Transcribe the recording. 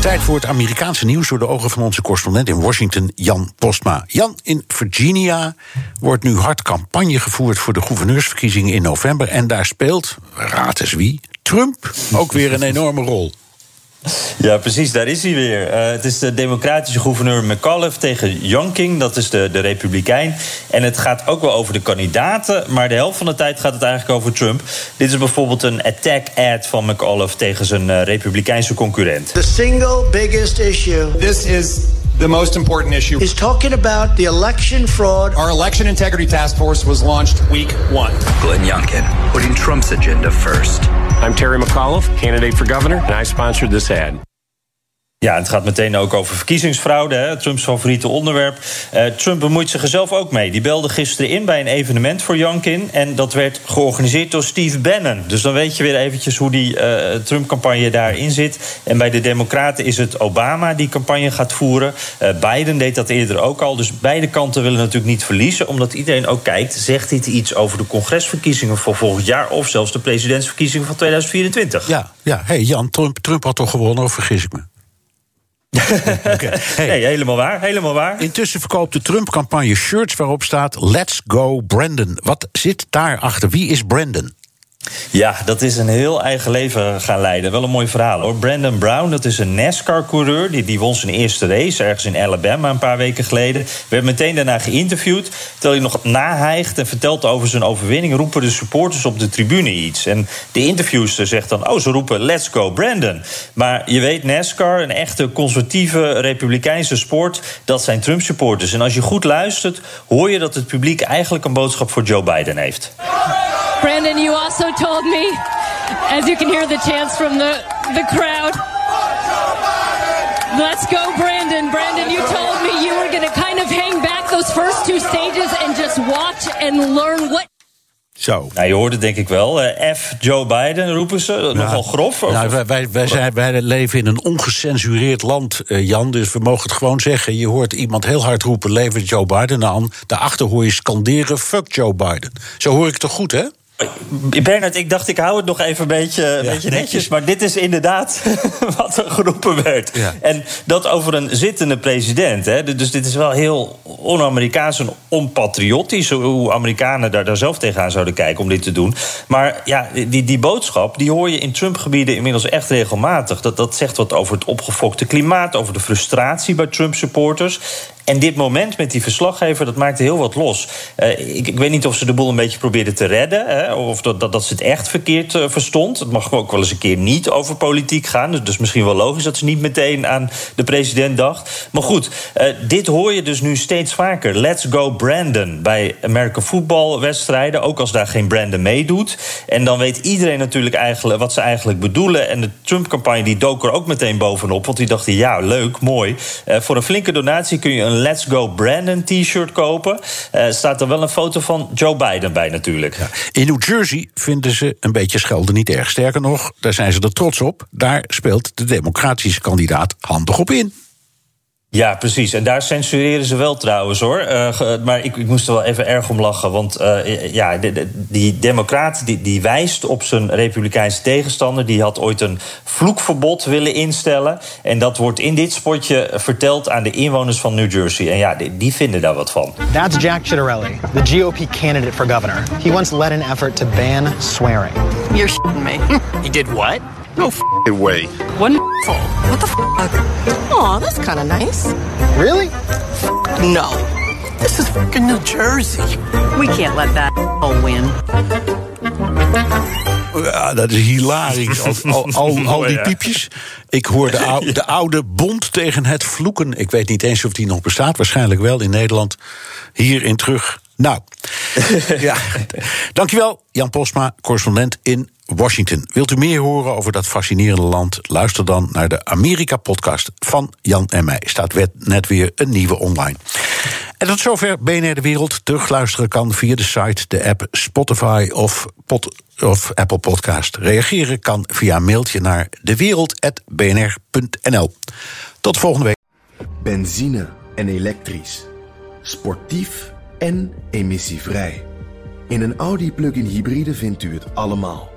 Tijd voor het Amerikaanse nieuws door de ogen van onze correspondent in Washington, Jan Postma. Jan, in Virginia wordt nu hard campagne gevoerd voor de gouverneursverkiezingen in november. En daar speelt, raad eens wie, Trump ook weer een enorme rol. Ja, precies, daar is hij weer. Uh, het is de democratische gouverneur McAuliffe tegen Youngkin, dat is de, de republikein. En het gaat ook wel over de kandidaten, maar de helft van de tijd gaat het eigenlijk over Trump. Dit is bijvoorbeeld een attack-ad van McAuliffe tegen zijn uh, republikeinse concurrent. The single biggest issue. This is the most important issue. Is talking about the election fraud. Our election integrity task force was launched week one. Glenn Youngkin, putting Trump's agenda first. I'm Terry McAuliffe, candidate for governor, and I sponsored this ad. Ja, het gaat meteen ook over verkiezingsfraude, hè, Trumps favoriete onderwerp. Uh, Trump bemoeit zich er zelf ook mee. Die belde gisteren in bij een evenement voor Youngkin. En dat werd georganiseerd door Steve Bannon. Dus dan weet je weer eventjes hoe die uh, Trump-campagne daarin zit. En bij de Democraten is het Obama die campagne gaat voeren. Uh, Biden deed dat eerder ook al. Dus beide kanten willen natuurlijk niet verliezen. Omdat iedereen ook kijkt, zegt dit iets over de congresverkiezingen voor volgend jaar... of zelfs de presidentsverkiezingen van 2024? Ja, ja. hey Jan, Trump, Trump had toch gewonnen, of vergis ik me? okay. hey. Nee, helemaal waar, helemaal waar. Intussen verkoopt de Trump-campagne shirts waarop staat... Let's go Brandon. Wat zit daarachter? Wie is Brandon? Ja, dat is een heel eigen leven gaan leiden. Wel een mooi verhaal hoor. Brandon Brown, dat is een NASCAR-coureur. Die, die won zijn eerste race ergens in Alabama een paar weken geleden. Werd meteen daarna geïnterviewd. Terwijl hij nog nahijgt en vertelt over zijn overwinning... roepen de supporters op de tribune iets. En de interviewster zegt dan... oh, ze roepen let's go Brandon. Maar je weet, NASCAR, een echte conservatieve republikeinse sport... dat zijn Trump-supporters. En als je goed luistert, hoor je dat het publiek... eigenlijk een boodschap voor Joe Biden heeft. Brandon, you also told me, as you can hear the chants from the, the crowd. Let's go, Brandon. Brandon, you told me you were going to kind of hang back those first two stages and just watch and learn what. Zo. Nou, je hoort het denk ik wel. Uh, F. Joe Biden roepen ze. Nou, Nogal grof. Nou, wij, wij, wij, zijn, wij, leven in een ongecensureerd land, uh, Jan. Dus we mogen het gewoon zeggen. Je hoort iemand heel hard roepen: lever Joe Biden aan. Daarachter hoor je scanderen: fuck Joe Biden. Zo hoor ik het toch goed, hè? Bernard, ik dacht ik hou het nog even een beetje, een ja, beetje netjes. Maar dit is inderdaad wat er geroepen werd. Ja. En dat over een zittende president. Hè. Dus dit is wel heel on-Amerikaans en onpatriotisch. Hoe Amerikanen daar, daar zelf tegenaan zouden kijken om dit te doen. Maar ja, die, die boodschap die hoor je in Trump-gebieden inmiddels echt regelmatig. Dat, dat zegt wat over het opgefokte klimaat, over de frustratie bij Trump-supporters. En dit moment met die verslaggever, dat maakte heel wat los. Uh, ik, ik, weet niet of ze de boel een beetje probeerden te redden. Hè, of dat, dat, dat, ze het echt verkeerd uh, verstond. Het mag ook wel eens een keer niet over politiek gaan. Dus, dus misschien wel logisch dat ze niet meteen aan de president dacht. Maar goed, uh, dit hoor je dus nu steeds vaker. Let's go Brandon bij American voetbalwedstrijden. Ook als daar geen Brandon meedoet. En dan weet iedereen natuurlijk eigenlijk wat ze eigenlijk bedoelen. En de Trump-campagne die dook er ook meteen bovenop. Want die dachten, ja, leuk, mooi. voor een flinke donatie kun je een Let's Go Brandon t-shirt kopen. Uh, staat er wel een foto van Joe Biden bij natuurlijk. In New Jersey vinden ze een beetje schelden niet erg. Sterker nog, daar zijn ze er trots op. Daar speelt de democratische kandidaat handig op in. Ja, precies. En daar censureren ze wel trouwens hoor. Uh, maar ik, ik, moest er wel even erg om lachen. Want uh, ja, de, de, die democraat die, die wijst op zijn republikeinse tegenstander. Die had ooit een vloekverbod willen instellen. En dat wordt in dit spotje verteld aan de inwoners van New Jersey. En ja, die, die vinden daar wat van. That's Jack Ciattarelli, the GOP candidate for governor. He once led an effort to ban swearing. You're shitting me. he did what? No way. One What the f***? Aw, that's kind of nice. Really? No. This is fucking New Jersey. We can't let that all win. Ja, dat is hilarisch. Al, al, al, al die piepjes. Ik hoor de, oude, de oude bond tegen het vloeken. Ik weet niet eens of die nog bestaat. Waarschijnlijk wel in Nederland. Hierin terug. Nou, ja. Dankjewel, Jan Posma, correspondent in Washington. Wilt u meer horen over dat fascinerende land? Luister dan naar de Amerika-podcast van Jan en mij. Staat net weer een nieuwe online. En tot zover BNR De Wereld. Terugluisteren kan via de site, de app Spotify of, of Apple Podcast. Reageren kan via een mailtje naar dewereld.bnr.nl. Tot volgende week. Benzine en elektrisch. Sportief en emissievrij. In een Audi plug-in hybride vindt u het allemaal.